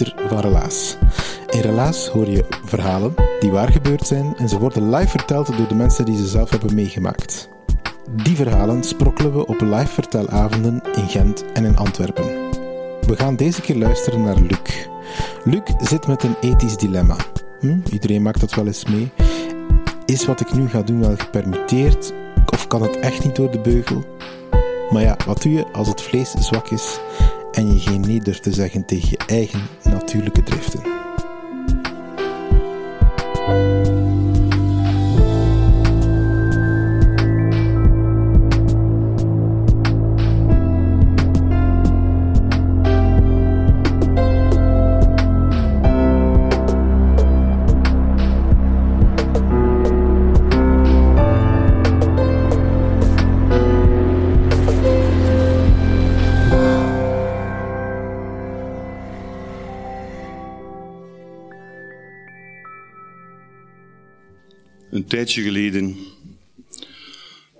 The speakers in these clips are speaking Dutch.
Van Relaas. In Relaas hoor je verhalen die waar gebeurd zijn en ze worden live verteld door de mensen die ze zelf hebben meegemaakt. Die verhalen sprokkelen we op live vertelavonden in Gent en in Antwerpen. We gaan deze keer luisteren naar Luc. Luc zit met een ethisch dilemma. Hm, iedereen maakt dat wel eens mee. Is wat ik nu ga doen wel gepermitteerd of kan het echt niet door de beugel? Maar ja, wat doe je als het vlees zwak is en je geen nee durft te zeggen tegen je eigen natuurlijke driften. Een tijdje geleden,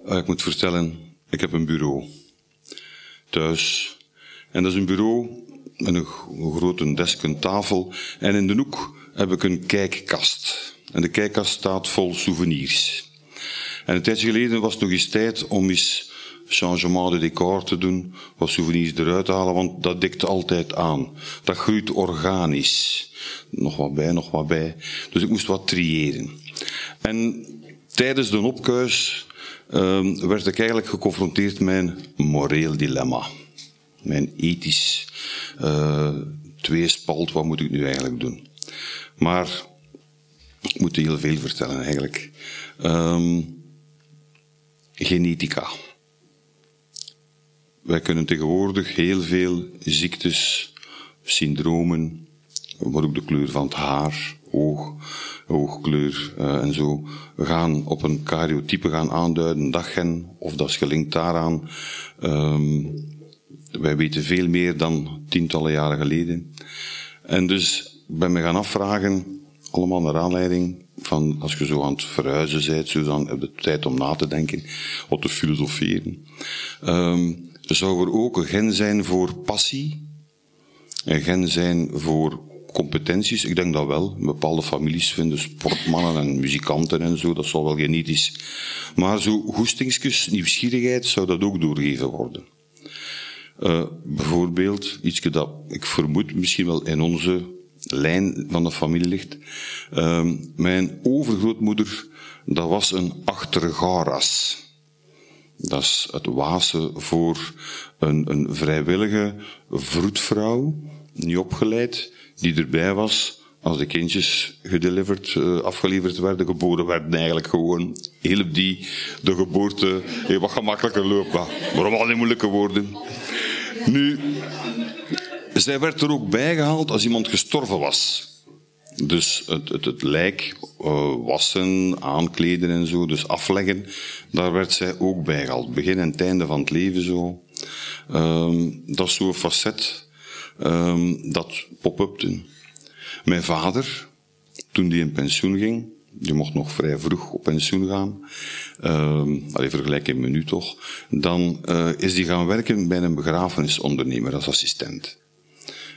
uh, ik moet vertellen, ik heb een bureau thuis. En dat is een bureau met een, een grote desk, een tafel. En in de hoek heb ik een kijkkast. En de kijkkast staat vol souvenirs. En een tijdje geleden was het nog eens tijd om eens changement de decor te doen, wat souvenirs eruit te halen, want dat dikt altijd aan. Dat groeit organisch. Nog wat bij, nog wat bij. Dus ik moest wat triëren. En tijdens de opkuis uh, werd ik eigenlijk geconfronteerd met een moreel dilemma. Mijn ethisch uh, tweespalt, wat moet ik nu eigenlijk doen? Maar ik moet heel veel vertellen eigenlijk. Um, genetica. Wij kunnen tegenwoordig heel veel ziektes, syndromen, maar ook de kleur van het haar, oog, oogkleur uh, en zo, gaan op een karyotype gaan aanduiden, daggen, of dat is gelinkt daaraan. Um, wij weten veel meer dan tientallen jaren geleden. En dus ben me gaan afvragen, allemaal naar aanleiding van, als je zo aan het verhuizen bent, zo dan heb je tijd om na te denken, of te filosoferen. Um, zou er ook een gen zijn voor passie, een gen zijn voor competenties? Ik denk dat wel. Bepaalde families vinden sportmannen en muzikanten en zo, dat zal wel genetisch. Maar zo goestingskus, nieuwsgierigheid, zou dat ook doorgegeven worden. Uh, bijvoorbeeld, iets dat ik vermoed misschien wel in onze lijn van de familie ligt. Uh, mijn overgrootmoeder, dat was een achtergaras. Dat is het wasen voor een, een vrijwillige vroedvrouw, niet opgeleid, die erbij was als de kindjes gedeliverd, uh, afgeleverd werden, geboren werden eigenlijk gewoon. Hielp die de geboorte wat gemakkelijker lopen. Maar allemaal niet moeilijke woorden. Nu, zij werd er ook bijgehaald als iemand gestorven was. Dus het, het, het lijk uh, wassen, aankleden en zo, dus afleggen, daar werd zij ook bijgehaald. Begin en het einde van het leven zo. Um, dat is zo'n facet um, dat pop-upte. Mijn vader, toen die in pensioen ging, die mocht nog vrij vroeg op pensioen gaan, um, vergelijk in menu toch, dan uh, is die gaan werken bij een begrafenisondernemer als assistent.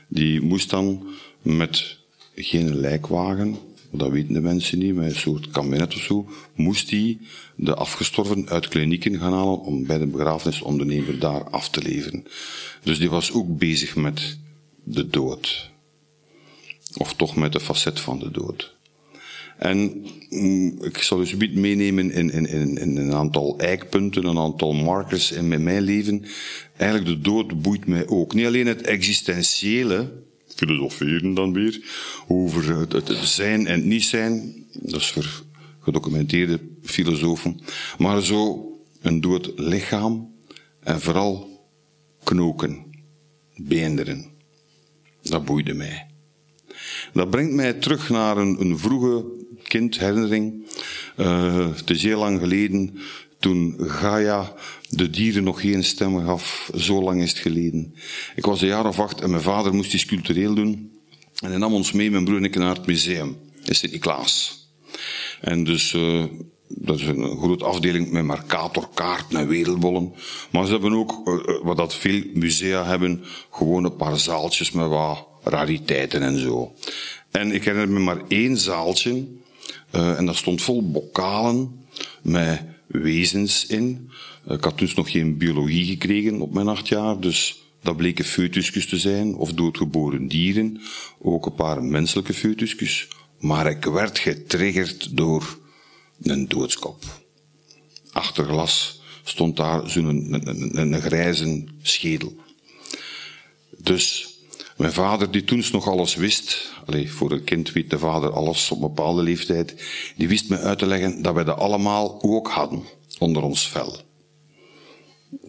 Die moest dan met geen lijkwagen, dat weten de mensen niet, met een soort kabinet of zo, moest hij de afgestorven uit klinieken gaan halen om bij de begrafenisondernemer daar af te leveren. Dus die was ook bezig met de dood. Of toch met de facet van de dood. En mm, ik zal u zometeen meenemen in, in, in, in een aantal eikpunten, een aantal markers in mijn leven. Eigenlijk de dood boeit mij ook. Niet alleen het existentiële, filosoferen dan weer, over het, het zijn en het niet zijn. Dat is voor gedocumenteerde filosofen. Maar zo een dood lichaam en vooral knoken, beenderen. Dat boeide mij. Dat brengt mij terug naar een, een vroege kindherinnering. Uh, het is heel lang geleden toen Gaia de dieren nog geen stem gaf. Zo lang is het geleden. Ik was een jaar of acht en mijn vader moest iets cultureel doen. En hij nam ons mee, mijn broer en ik, naar het museum in Sint-Niklaas. En dus uh, dat is een grote afdeling met Mercatorkaarten en wereldbollen. Maar ze hebben ook, uh, wat dat veel musea hebben, gewoon een paar zaaltjes met wat rariteiten en zo. En ik herinner me maar één zaaltje, uh, en dat stond vol bokalen met wezens in. Ik had dus nog geen biologie gekregen op mijn acht jaar, dus dat bleken foetusjes te zijn, of doodgeboren dieren. Ook een paar menselijke foetusjes. Maar ik werd getriggerd door een doodskop. Achter glas stond daar zo'n een, een, een, grijze schedel. Dus mijn vader, die toen nog alles wist, allez, voor een kind weet de vader alles op een bepaalde leeftijd, die wist me uit te leggen dat wij dat allemaal ook hadden onder ons vel.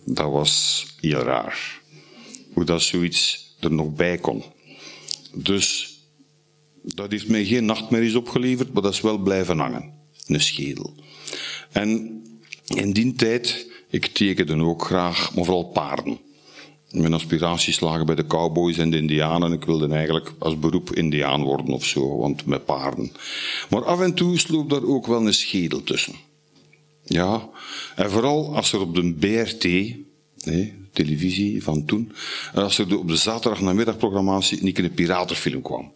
Dat was heel raar. Hoe dat zoiets er nog bij kon. Dus dat heeft mij geen nachtmerries opgeleverd, maar dat is wel blijven hangen. Een schedel. En in die tijd, ik tekende ook graag, maar vooral paarden. Mijn aspiraties lagen bij de cowboys en de indianen. Ik wilde eigenlijk als beroep indiaan worden of zo, want met paarden. Maar af en toe sloop daar ook wel een schedel tussen. Ja, en vooral als er op de BRT, nee, televisie van toen, als er op de zaterdag namiddagprogrammatie niet een piratenfilm kwam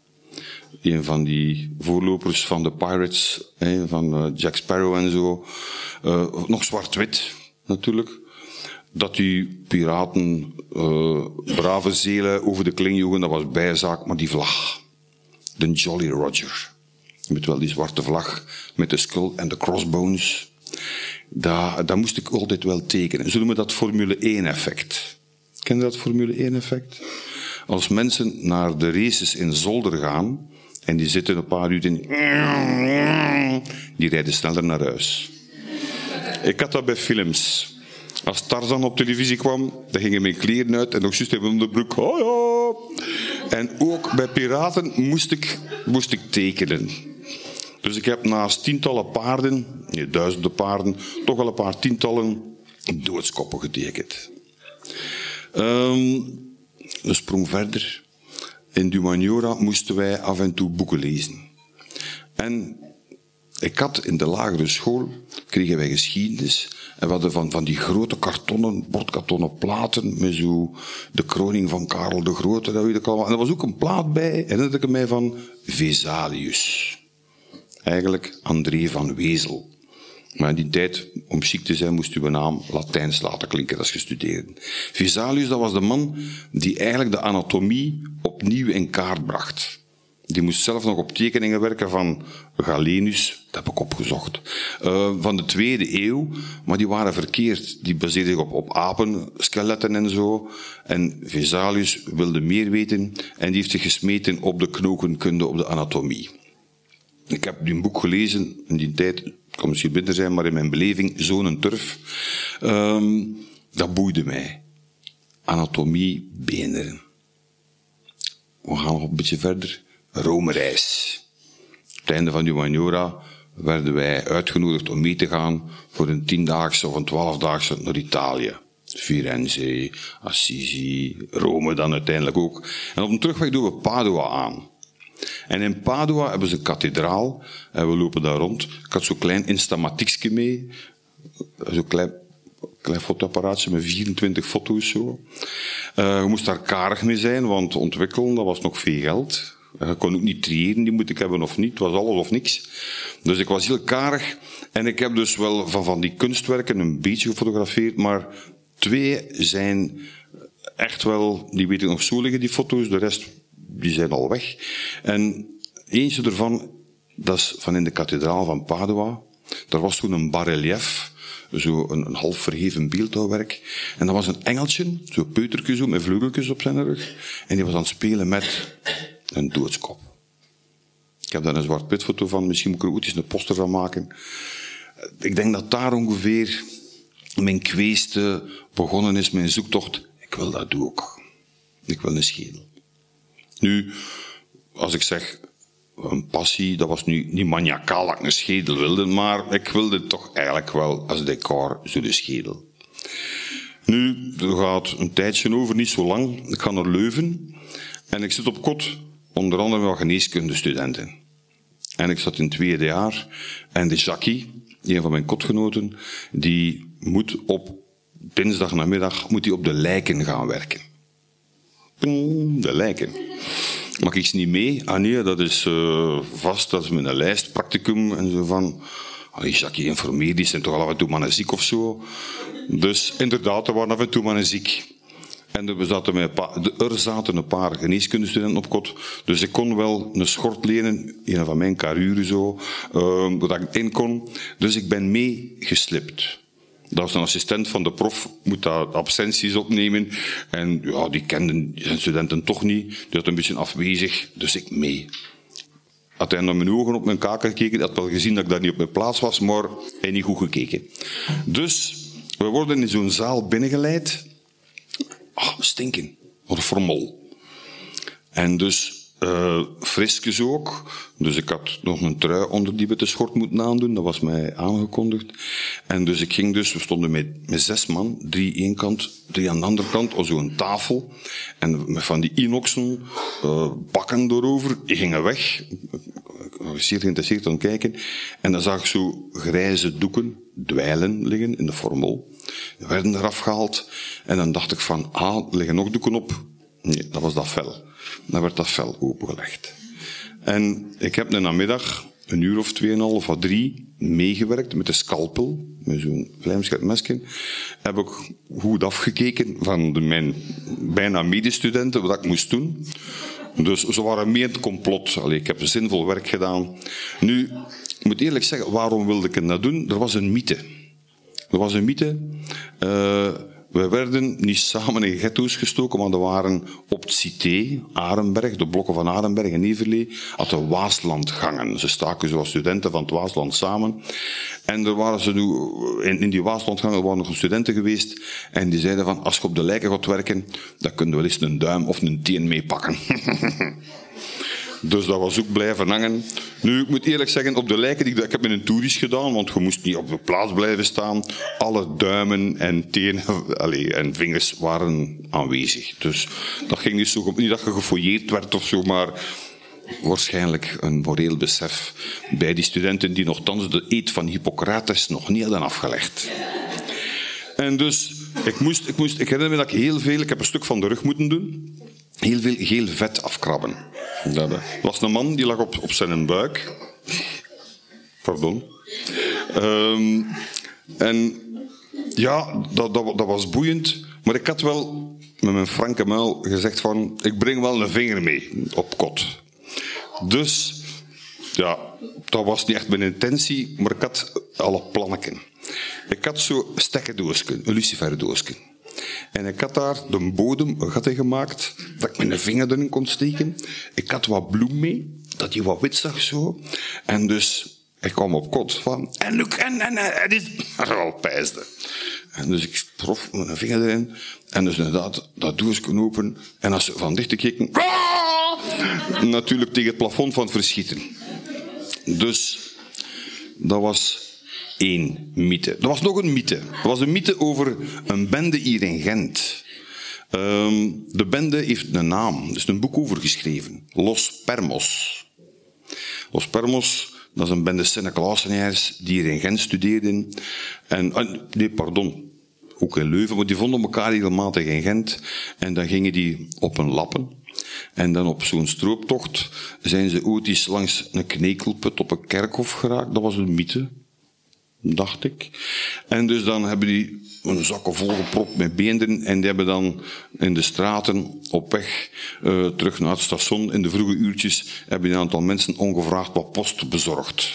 een van die voorlopers van de Pirates, hè, van uh, Jack Sparrow en zo. Uh, nog zwart-wit, natuurlijk. Dat die piraten uh, brave zelen over de kling joegen, dat was bijzaak, maar die vlag. De Jolly Roger. Met wel die zwarte vlag met de skull en de crossbones. Daar moest ik altijd wel tekenen. Zo noemen we dat Formule 1 effect. Ken je dat Formule 1 effect? Als mensen naar de races in Zolder gaan, en die zitten een paar uur in. Die rijden sneller naar huis. Ik had dat bij films. Als Tarzan op televisie kwam, dan gingen mijn kleren uit en nog juist even onder de broek. Ja. En ook bij piraten moest ik, moest ik tekenen. Dus ik heb naast tientallen paarden, nee, duizenden paarden, toch al een paar tientallen doodskoppen getekend. Um, een sprong verder in Dumaniora moesten wij af en toe boeken lezen. En ik had in de lagere school, kregen wij geschiedenis, en we hadden van, van die grote kartonnen, bordkartonnen platen, met zo de kroning van Karel de Grote, dat weet ik allemaal. En er was ook een plaat bij, herinner ik mij van Vesalius. Eigenlijk André van Wezel. Maar in die tijd, om chic te zijn, moest uw naam Latijns laten klinken als je studeerde. Vesalius, dat was de man die eigenlijk de anatomie opnieuw in kaart bracht. Die moest zelf nog op tekeningen werken van Galenus, dat heb ik opgezocht, uh, van de tweede eeuw, maar die waren verkeerd. Die baseerden zich op, op apen, skeletten en zo. En Vesalius wilde meer weten en die heeft zich gesmeten op de knokenkunde, op de anatomie. Ik heb die boek gelezen in die tijd, kan misschien bitter zijn, maar in mijn beleving, zo'n turf. Um, dat boeide mij. Anatomie, beenderen. We gaan nog een beetje verder. Rome-reis. Op het einde van Humaniora werden wij uitgenodigd om mee te gaan voor een tiendaagse of een twaalfdaagse naar Italië. Firenze, Assisi, Rome dan uiteindelijk ook. En op de terugweg doen we Padua aan. En in Padua hebben ze een kathedraal en we lopen daar rond. Ik had zo'n klein instamatiekje mee, zo'n klein, klein fotoapparaatje met 24 foto's zo. Uh, je moest daar karig mee zijn, want ontwikkelen, dat was nog veel geld. Je kon ook niet triëren, die moet ik hebben of niet. Het was alles of niks. Dus ik was heel karig. En ik heb dus wel van, van die kunstwerken een beetje gefotografeerd, maar twee zijn echt wel, die weet ik nog zo liggen, die foto's. De rest die zijn al weg. En eentje ervan, dat is van in de kathedraal van Padua. Daar was toen een barrelief, zo een, een half verheven beeldhouwwerk. En dat was een engeltje, zo'n peutertje zo, met vleugeltjes op zijn rug. En die was aan het spelen met een doodskop. Ik heb daar een zwart-wit foto van, misschien moet ik er ook eens een poster van maken. Ik denk dat daar ongeveer mijn kweeste begonnen is, mijn zoektocht. Ik wil dat ook. Ik wil een schedel. Nu, als ik zeg een passie, dat was nu niet maniacaal dat ik een schedel wilde, maar ik wilde toch eigenlijk wel als decor zo de schedel. Nu, er gaat een tijdje over, niet zo lang. Ik ga naar Leuven en ik zit op kot, onder andere met geneeskundestudenten. En ik zat in het tweede jaar en de Jackie, een van mijn kotgenoten, die moet op dinsdag namiddag moet hij op de lijken gaan werken. De lijken. Mag ik ze niet mee? Ah nee, dat is uh, vast, dat is met een lijst, en zo van. Allee, Jackie, informeer, die zijn toch al af en toe mannen ziek of zo. Dus inderdaad, er waren af en toe mannen ziek. En er zaten, met er zaten een paar geneeskundestudenten op kot. Dus ik kon wel een schort lenen, een van mijn karuren zo, uh, dat ik in kon. Dus ik ben meegeslipt. Dat was een assistent van de prof, moet daar absenties opnemen. En ja, die kenden zijn studenten toch niet. Die had een beetje afwezig, dus ik mee. Had hij naar mijn ogen op mijn kaken gekeken, had wel gezien dat ik daar niet op mijn plaats was, maar hij niet goed gekeken. Dus, we worden in zo'n zaal binnengeleid. Ah, stinken. Wat een formol. En dus uh, frisjes ook. Dus ik had nog een trui onder die witte schort moeten aandoen. Dat was mij aangekondigd. En dus ik ging dus, we stonden met, met zes man. Drie één kant, drie aan de andere kant. Op zo'n tafel. En met van die inoxen, uh, bakken erover. Die gingen weg. Ik was zeer geïnteresseerd aan het kijken. En dan zag ik zo grijze doeken, dweilen liggen in de formol. Die werden eraf gehaald. En dan dacht ik van, ah, liggen nog doeken op. Nee, dat was dat vel. Dan werd dat vel opengelegd. En ik heb een namiddag, een uur of tweeënhalf of drie, meegewerkt met de scalpel, met zo'n vlijmscherpmesje. Heb ik goed afgekeken van de, mijn bijna medestudenten, wat ik moest doen. Dus ze waren meer het complot. Allee, ik heb zinvol werk gedaan. Nu, ik moet eerlijk zeggen, waarom wilde ik dat doen? Er was een mythe. Er was een mythe. Uh, we werden niet samen in ghetto's gestoken, maar er waren op het Cité, Arenberg, de blokken van Arenberg en Everlee, had de Waaslandgangen. Ze staken zoals studenten van het Waasland samen. En er waren ze in, die Waaslandgangen waren nog studenten geweest, en die zeiden van, als je op de lijken gaat werken, dan kun je wel eens een duim of een teen meepakken. Dus dat was ook blijven hangen. Nu, ik moet eerlijk zeggen, op de lijken, die ik, heb met een toerist gedaan, want je moest niet op de plaats blijven staan. Alle duimen en tenen allez, en vingers waren aanwezig. Dus dat ging niet zo, niet dat je gefouilleerd werd of zo, maar waarschijnlijk een moreel besef bij die studenten die nogthans de eed van Hippocrates nog niet hadden afgelegd. En dus, ik moest, ik moest, ik herinner me dat ik heel veel, ik heb een stuk van de rug moeten doen, heel veel geel vet afkrabben. Dat was een man die lag op, op zijn buik. Pardon. Um, en ja, dat, dat, dat was boeiend. Maar ik had wel met mijn franke muil gezegd van, ik breng wel een vinger mee op kot. Dus, ja, dat was niet echt mijn intentie, maar ik had alle plannen. Ik had zo stekkendoosken, een luciferdoosken. En ik had daar de bodem een gat in gemaakt, dat ik mijn vinger erin kon steken. Ik had wat bloem mee, dat je wat wit zag zo. En dus, ik kwam op kot van, en look, en, en, en, dit, al pijsde. En dus ik prof mijn vinger erin. En dus inderdaad, dat doosje open. En als ze van dichter keken, natuurlijk tegen het plafond van het verschieten. Dus, dat was één mythe. Er was nog een mythe. Er was een mythe over een bende hier in Gent. Um, de bende heeft een naam. Er is een boek over geschreven. Los Permos. Los Permos, dat is een bende Sint-Clausenaars die hier in Gent studeerden. En, ah, nee, pardon. Ook in Leuven, maar die vonden elkaar regelmatig in Gent. En dan gingen die op een lappen. En dan op zo'n strooptocht zijn ze ooit eens langs een knekelput op een kerkhof geraakt. Dat was een mythe. Dacht ik. En dus dan hebben die een zakken volgepropt met beenderen en die hebben dan in de straten op weg uh, terug naar het station in de vroege uurtjes hebben een aantal mensen ongevraagd wat post bezorgd.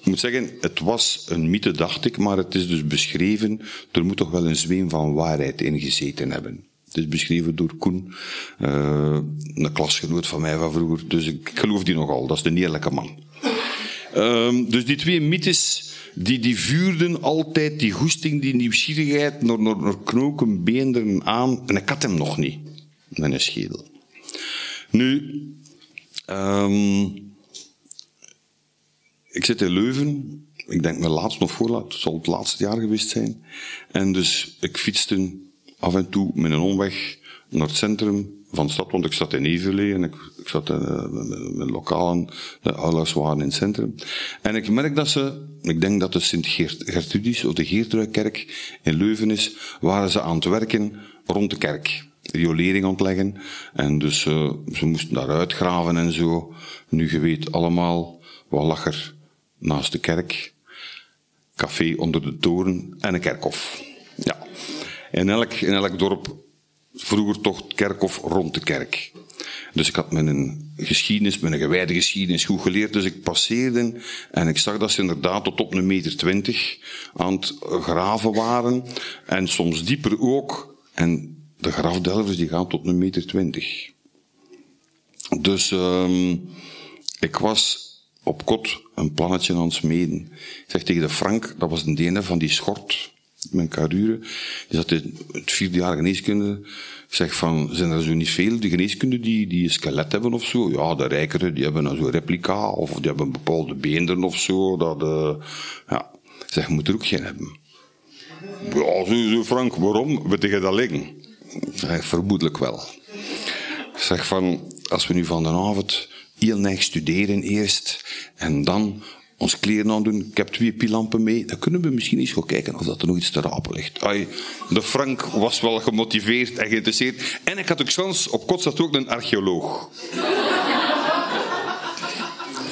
Ik moet zeggen, het was een mythe, dacht ik, maar het is dus beschreven. Er moet toch wel een zweem van waarheid in gezeten hebben. Het is beschreven door Koen, uh, een klasgenoot van mij van vroeger. Dus ik geloof die nogal, dat is de eerlijke man. Uh, dus die twee mythes, die, die vuurden altijd die goesting, die nieuwsgierigheid naar, naar, naar knoken, beenderen aan. En ik had hem nog niet, een schedel. Nu, um, ik zit in Leuven. Ik denk mijn laatst nog voor, het zal het laatste jaar geweest zijn. En dus ik fietste af en toe met een omweg naar het centrum van de stad, want ik zat in Evelee en ik, ik zat uh, met lokalen, de ouders waren in het centrum. En ik merk dat ze, ik denk dat de Sint-Gertrudis of de Geertruikerk in Leuven is, waren ze aan het werken rond de kerk. Riolering aan het leggen. En dus uh, ze moesten daar uitgraven en zo. Nu, je weet allemaal, wat lag er naast de kerk, café onder de toren en een kerkhof. Ja. In elk, in elk dorp vroeger toch het kerkhof rond de kerk. Dus ik had mijn geschiedenis, mijn gewijde geschiedenis goed geleerd. Dus ik passeerde en ik zag dat ze inderdaad tot op een meter twintig aan het graven waren. En soms dieper ook. En de grafdelvers die gaan tot een meter twintig. Dus um, ik was op kot een plannetje aan het smeden. Ik zeg tegen de Frank, dat was een ene van die schort, mijn carure, die zat in het vierde jaar geneeskunde. Zeg van, zijn er zo niet veel, die geneeskunde, die, die een skelet hebben of zo? Ja, de rijkere, die hebben een replica, of die hebben bepaalde beenderen of zo. Dat, uh, ja. Zeg, moet er ook geen hebben. Ja, zo, Frank, waarom? Weet je dat liggen? Ik zeg, vermoedelijk wel. Zeg van, als we nu van de avond heel neig studeren eerst en dan ons kleren aandoen. Ik heb twee pilampen mee. Dan kunnen we misschien eens gaan kijken of dat er nog iets te rapen ligt. De Frank was wel gemotiveerd en geïnteresseerd. En ik had ook kans, op kot zat ook een archeoloog.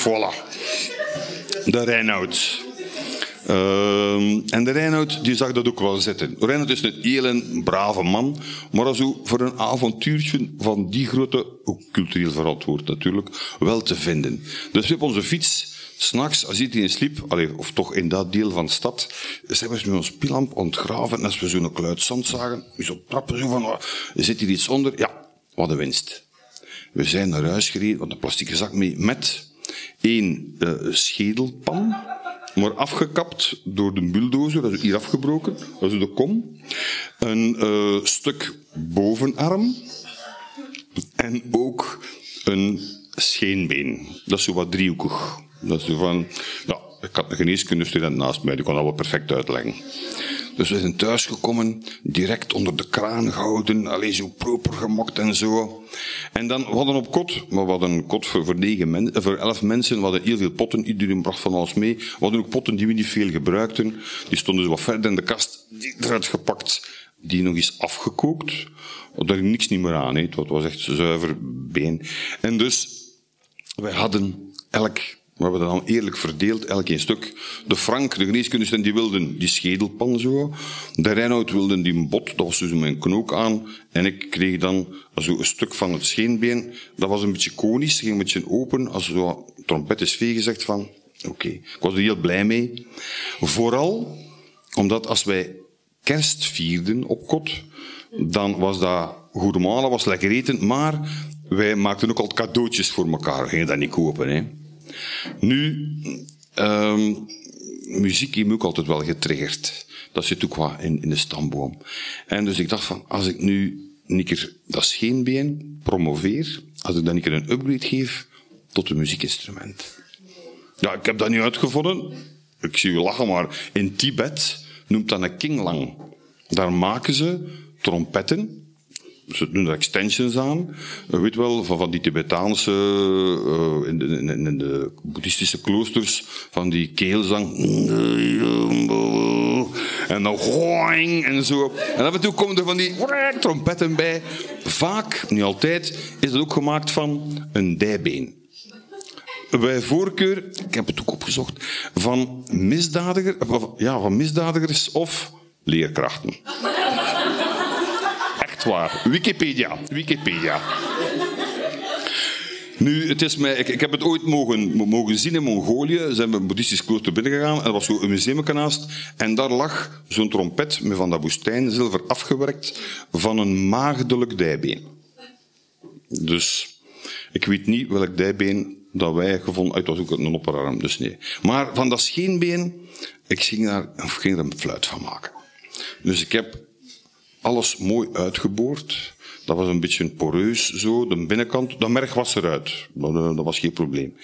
voilà. De Reinoud. Uh, en de Reinoud die zag dat ook wel zitten. Reinoud is een hele brave man, maar zo voor een avontuurtje van die grote, ook cultureel verantwoord natuurlijk, wel te vinden. Dus we hebben onze fiets S'nachts, als iedereen sliep, of toch in dat deel van de stad, zijn we met ons pilamp ontgraven. En als we zo'n kluit zand zagen, zo trappen, zo van, oh, zit hier iets onder? Ja, wat een winst. We zijn naar huis gereden, wat een plastieke zak mee, met één uh, schedelpan, maar afgekapt door de bulldozer, dat is hier afgebroken, dat is de kom. Een uh, stuk bovenarm en ook een scheenbeen. Dat is zo wat driehoekig. Dat is van, ja, ik had een geneeskundestudent naast mij, die kon dat wel perfect uitleggen. Dus we zijn thuisgekomen, direct onder de kraan gehouden, alleen zo proper gemokt en zo. En dan, we hadden op kot, maar we hadden een kot voor, negen men, voor elf mensen, we hadden heel veel potten, iedereen bracht van alles mee. We hadden ook potten die we niet veel gebruikten, die stonden zo wat verder in de kast, die eruit gepakt, die nog eens afgekookt. Daar ging niks niet meer aan, he. het was echt zuiver been. En dus, wij hadden elk we hebben dat dan eerlijk verdeeld, elk een stuk. De Frank, de geneeskundestudent, die wilden die schedelpan zo. De Reinoud wilde die bot, dat was dus mijn knook aan. En ik kreeg dan zo een stuk van het scheenbeen. Dat was een beetje konisch, ging een beetje open. Als zo trompet is vee gezegd van, oké. Ik was er heel blij mee. Vooral omdat als wij kerst vierden op kot, dan was dat goede malen, was lekker eten, maar wij maakten ook al cadeautjes voor elkaar. Gingen dat niet kopen, hè. Nu, um, muziek heeft me ook altijd wel getriggerd. Dat zit ook wat in, in de stamboom. En dus ik dacht van, als ik nu een keer dat scheenbeen promoveer, als ik dan een keer een upgrade geef tot een muziekinstrument. Ja, ik heb dat niet uitgevonden. Ik zie je lachen, maar in Tibet noemt dat een kinglang. Daar maken ze trompetten ze doen er extensions aan. Weet wel, van, die Tibetaanse, uh, in, de, in, de boeddhistische kloosters, van die keelzang. En dan hoing en zo. En af en toe komen er van die trompetten bij. Vaak, niet altijd, is het ook gemaakt van een dijbeen. bij voorkeur, ik heb het ook opgezocht, van, misdadiger, ja, van misdadigers of leerkrachten. Waar. Wikipedia. Wikipedia. Nu, het is mij, ik, ik heb het ooit mogen, mogen zien in Mongolië. Ze hebben een boeddhistisch klooster binnengegaan en er was zo'n museum naast. En daar lag zo'n trompet met van dat woestijnzilver afgewerkt van een maagdelijk dijbeen. Dus ik weet niet welk dijbeen dat wij gevonden Het was ook een opperarm, dus nee. Maar van dat scheenbeen, ik ging, daar, ik ging een fluit van maken. Dus ik heb alles mooi uitgeboord. Dat was een beetje poreus zo, de binnenkant. Dat merg was eruit. Dat, eh, dat was geen probleem.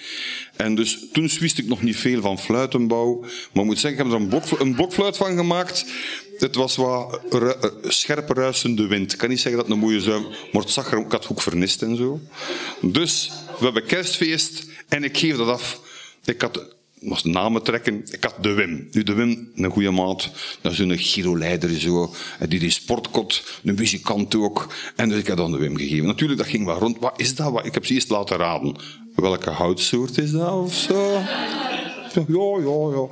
En dus toen wist ik nog niet veel van fluitenbouw. Maar ik moet zeggen, ik heb er een, blok, een blokfluit van gemaakt. Het was wat ru eh, scherp ruisende wind. Ik kan niet zeggen dat een mooie zuim, maar het zag er, ook vernist en zo. Dus we hebben kerstfeest en ik geef dat af. Ik had moest namen trekken. Ik had de Wim. Nu, de Wim, een goede maat. Dat is een Giro-leider zo. Die die sportkot, een muzikant ook. En dus ik had dan de Wim gegeven. Natuurlijk, dat ging wel rond. Wat is dat? Ik heb ze eerst laten raden. Welke houtsoort is dat of zo? Ja, ja, ja.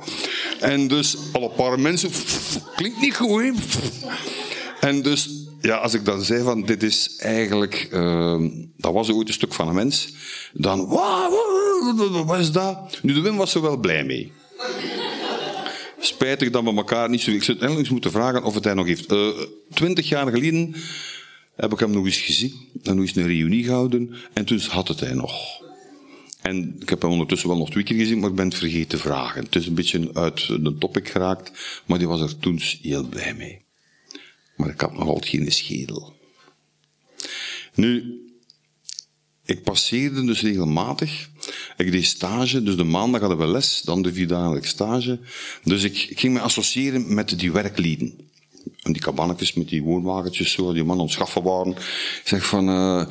En dus alle paar mensen. Klinkt niet goed? En dus, ja, als ik dan zei van dit is eigenlijk, uh, dat was ooit een stuk van een mens, dan, wat is dat? Nu, de Wim was er wel blij mee. Spijtig dat we elkaar niet zo... Ik zou eens moeten vragen of het hij nog heeft. Uh, twintig jaar geleden heb ik hem nog eens gezien. En nog eens een reunie gehouden. En toen had het hij nog. En ik heb hem ondertussen wel nog twee keer gezien, maar ik ben het vergeten te vragen. Het is een beetje uit de topic geraakt, maar die was er toen heel blij mee. Maar ik had nog altijd geen schedel. Nu, ik passeerde dus regelmatig. Ik deed stage, dus de maandag hadden we les, dan de vierdaagse stage. Dus ik, ging me associëren met die werklieden. En die kabannetjes met die woonwagentjes, zo, die mannen ontschaffen waren. Ik zeg van, uh,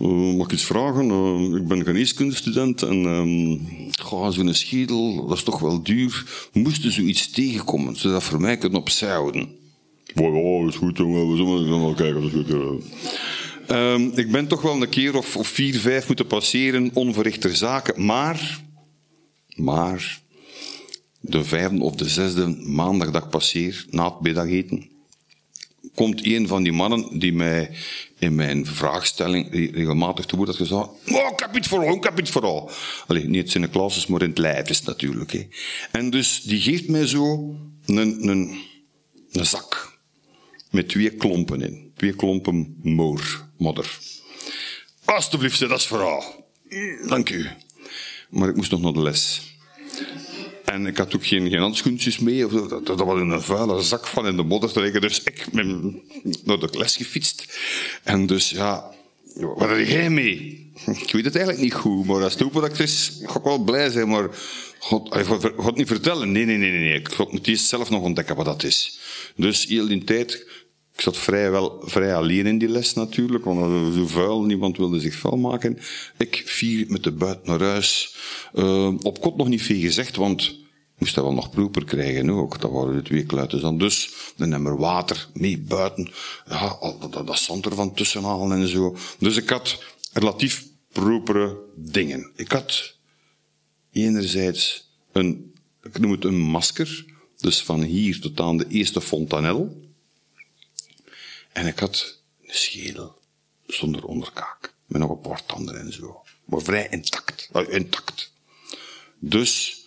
uh, mag ik iets vragen? Uh, ik ben geneeskundestudent en uh, zo'n schedel, dat is toch wel duur. Moesten zoiets tegenkomen, zodat voor mij kunnen opzij houden. Ja, is goed jongen, we zullen wel kijken. Dat is goed, Um, ik ben toch wel een keer of, of vier, vijf moeten passeren, onverrichter zaken. Maar, maar, de vijfde of de zesde maandag dat ik passeer, na het middageten, komt een van die mannen die mij in mijn vraagstelling regelmatig te woord had gezegd. Oh, ik heb iets vooral, ik heb iets vooral. Allee, niet in de maar in het lijf is natuurlijk. Hè. En dus die geeft mij zo een, een, een zak met twee klompen in. Twee klompen moor, modder. Alsjeblieft, dat is vooral. Dank u. Maar ik moest nog naar de les. En ik had ook geen, geen handschoentjes mee. Of, dat, dat was een vuile zak van in de modder te leggen. Dus ik ben naar de les gefietst. En dus, ja, wat heb jij mee? Ik weet het eigenlijk niet goed, maar als het open is, ga ik wel blij zijn. Maar God, God, niet vertellen. Nee, nee, nee, nee. Ik moet eerst zelf nog ontdekken wat dat is. Dus heel die tijd ik zat vrij, wel, vrij alleen in die les natuurlijk, want zo vuil, niemand wilde zich vuil maken. Ik vier met de buiten naar huis. Uh, op kot nog niet veel gezegd, want moest dat wel nog proeper krijgen ook. Dat waren de twee kluiten dan. Dus een emmer water mee buiten. Ja, dat, dat zand er van tussen halen en zo. Dus ik had relatief propere dingen. Ik had enerzijds een, ik noem het een masker. Dus van hier tot aan de eerste fontanel. En ik had een schedel zonder onderkaak. Met nog een paar tanden en zo. Maar vrij intact. intact. Dus,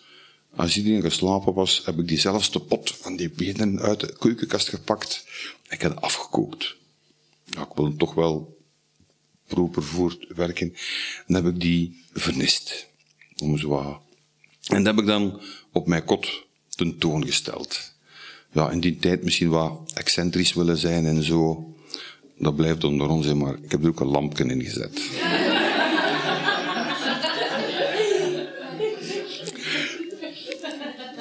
als iedereen geslapen was, heb ik diezelfde pot van die benen uit de keukenkast gepakt. En ik heb afgekookt. Ja, ik wil toch wel proper voortwerken. En heb ik die vernist. Om zo En dat heb ik dan op mijn kot tentoongesteld ja, in die tijd misschien wat excentrisch willen zijn en zo. Dat blijft onder ons, maar ik heb er ook een lampje in gezet.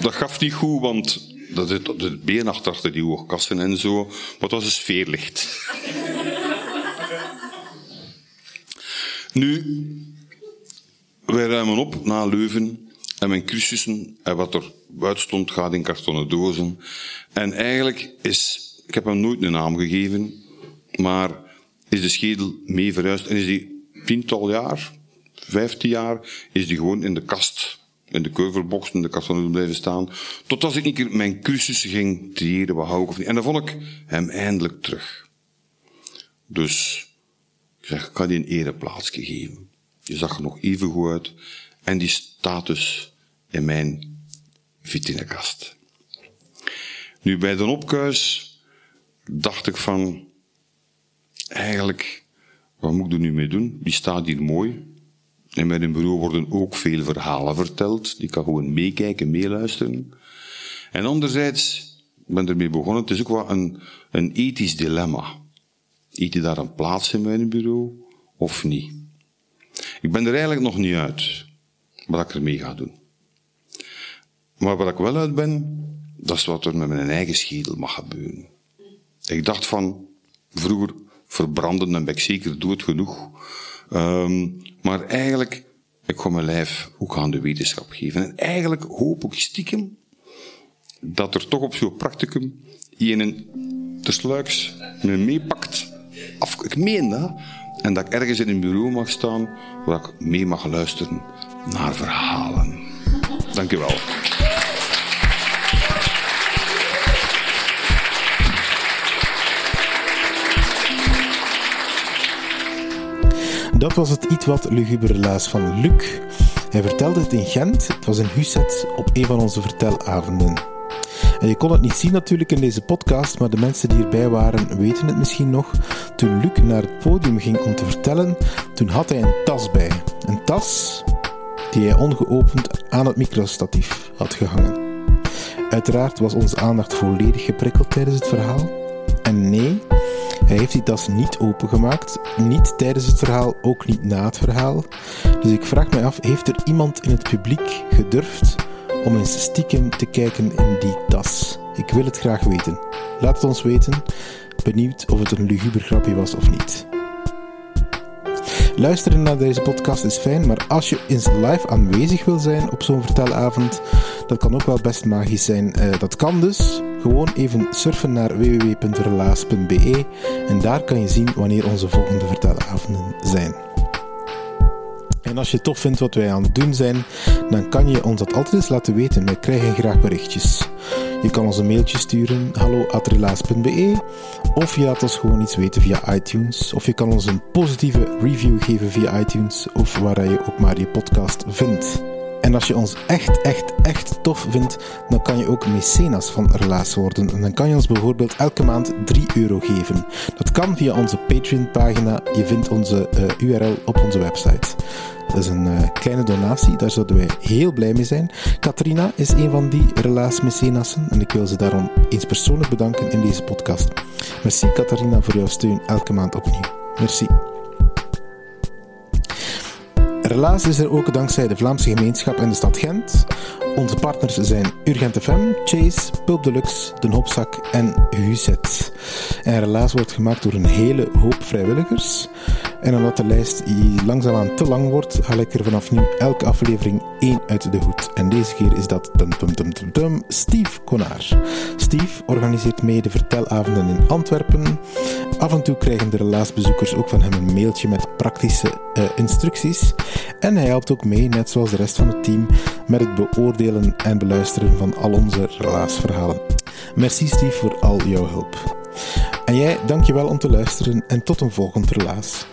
dat gaf niet goed, want dat zit op de been achter die hoogkassen en zo. Maar het was een sfeerlicht. nu, wij ruimen op na Leuven en mijn cursussen en wat er buiten stond gaat in kartonnen dozen. En eigenlijk is, ik heb hem nooit een naam gegeven, maar is de schedel mee verhuisd en is die tiental jaar, 15 jaar, is die gewoon in de kast, in de keuverbox, in de van blijven staan. Totdat ik een keer mijn cursus ging triëren, wat hou ik of niet. En dan vond ik hem eindelijk terug. Dus, ik zeg, ik kan die een ereplaatsje geven. Die zag er nog even goed uit. En die staat dus in mijn vitrinekast. Nu, bij de opkuis dacht ik van, eigenlijk, wat moet ik er nu mee doen? Die staat hier mooi. In mijn bureau worden ook veel verhalen verteld. Die kan gewoon meekijken, meeluisteren. En anderzijds, ik ben ermee begonnen, het is ook wel een, een ethisch dilemma. Eet je daar een plaats in mijn bureau of niet? Ik ben er eigenlijk nog niet uit wat ik ermee ga doen. Maar wat ik wel uit ben, dat is wat er met mijn eigen schedel mag gebeuren. Ik dacht van, vroeger verbranden en ben ik zeker dood genoeg. Um, maar eigenlijk, ik ga mijn lijf ook aan de wetenschap geven. En eigenlijk hoop ik stiekem dat er toch op zo'n practicum een tersluiks me meepakt. Af, ik meen dat. En dat ik ergens in een bureau mag staan waar ik mee mag luisteren naar verhalen. Dank u wel. Dat was het iets wat lugubere relaas van Luc. Hij vertelde het in Gent. Het was in Husset op een van onze vertelavonden. En je kon het niet zien natuurlijk in deze podcast, maar de mensen die erbij waren weten het misschien nog. Toen Luc naar het podium ging om te vertellen, toen had hij een tas bij. Een tas die hij ongeopend aan het microstatief had gehangen. Uiteraard was onze aandacht volledig geprikkeld tijdens het verhaal. En nee, hij heeft die tas niet opengemaakt, niet tijdens het verhaal, ook niet na het verhaal. Dus ik vraag me af, heeft er iemand in het publiek gedurfd om eens stiekem te kijken in die tas? Ik wil het graag weten. Laat het ons weten. Benieuwd of het een luguber grapje was of niet. Luisteren naar deze podcast is fijn, maar als je eens live aanwezig wil zijn op zo'n vertelavond, dat kan ook wel best magisch zijn. Uh, dat kan dus. Gewoon even surfen naar www.relaas.be en daar kan je zien wanneer onze volgende vertelavonden zijn. En als je tof vindt wat wij aan het doen zijn, dan kan je ons dat altijd eens laten weten. Wij krijgen graag berichtjes. Je kan ons een mailtje sturen, hallo.relaas.be of je laat ons gewoon iets weten via iTunes. Of je kan ons een positieve review geven via iTunes of waar je ook maar je podcast vindt. En als je ons echt, echt, echt tof vindt, dan kan je ook mecenas van Relaas worden. En dan kan je ons bijvoorbeeld elke maand 3 euro geven. Dat kan via onze Patreon-pagina. Je vindt onze uh, URL op onze website. Is een uh, kleine donatie, daar zouden wij heel blij mee zijn. Katrina is een van die relaas-mecenassen en ik wil ze daarom eens persoonlijk bedanken in deze podcast. Merci Katarina voor jouw steun elke maand opnieuw. Merci. Relaas is er ook dankzij de Vlaamse gemeenschap en de stad Gent. Onze partners zijn Urgent FM, Chase, Pulp Deluxe, Den Hopzak en Huzet. En Relaas wordt gemaakt door een hele hoop vrijwilligers. En omdat de lijst langzaamaan te lang wordt, haal ik er vanaf nu elke aflevering één uit de hoed. En deze keer is dat dum, dum, dum, dum, Steve Konaar. Steve organiseert mee de vertelavonden in Antwerpen. Af en toe krijgen de relaasbezoekers ook van hem een mailtje met praktische uh, instructies. En hij helpt ook mee, net zoals de rest van het team, met het beoordelen en beluisteren van al onze relaasverhalen. Merci Steve voor al jouw hulp. En jij, dankjewel om te luisteren en tot een volgend relaas.